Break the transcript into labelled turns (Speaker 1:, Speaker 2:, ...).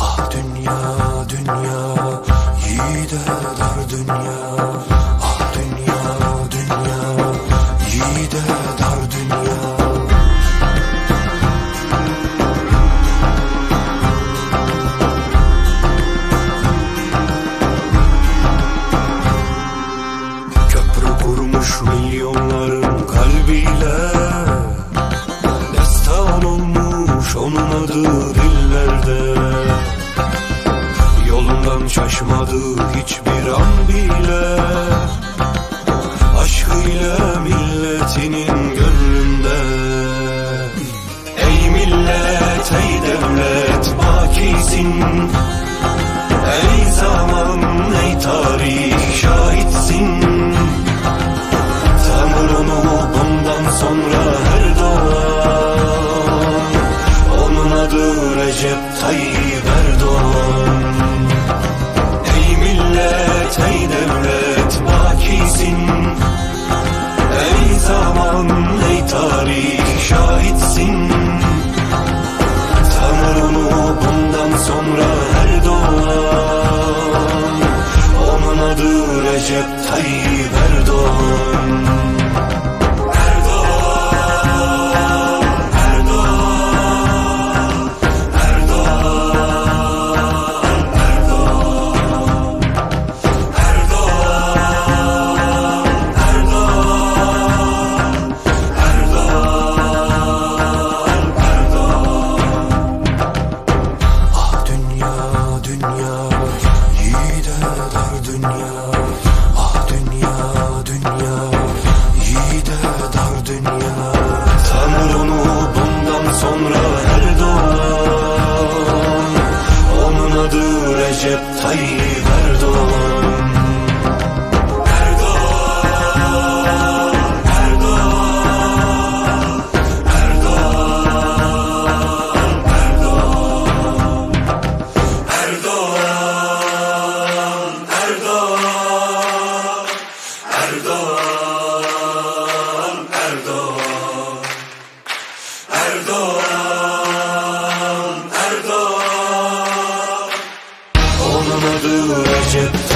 Speaker 1: Ah dünya dünya yiğide dar dünya. Ah dünya dünya yiğide dar dünya. Köprü kurmuş milyonların kalbiyle olmuş onun adı dillerde Yolundan şaşmadı hiçbir an bile Aşkıyla milletinin gönlünde. Ey millet ey devlet bakisin Recep Tayyip Erdoğan. Ey millet ey devlet bakisin Ey zaman ey tarih şahitsin. Tanır bundan sonra her doğan Onun adı Recep Tayyip sonra Erdoğan Onun adı Recep Tayyip Erdoğan Erdoğan, Erdoğan, Erdoğan. do you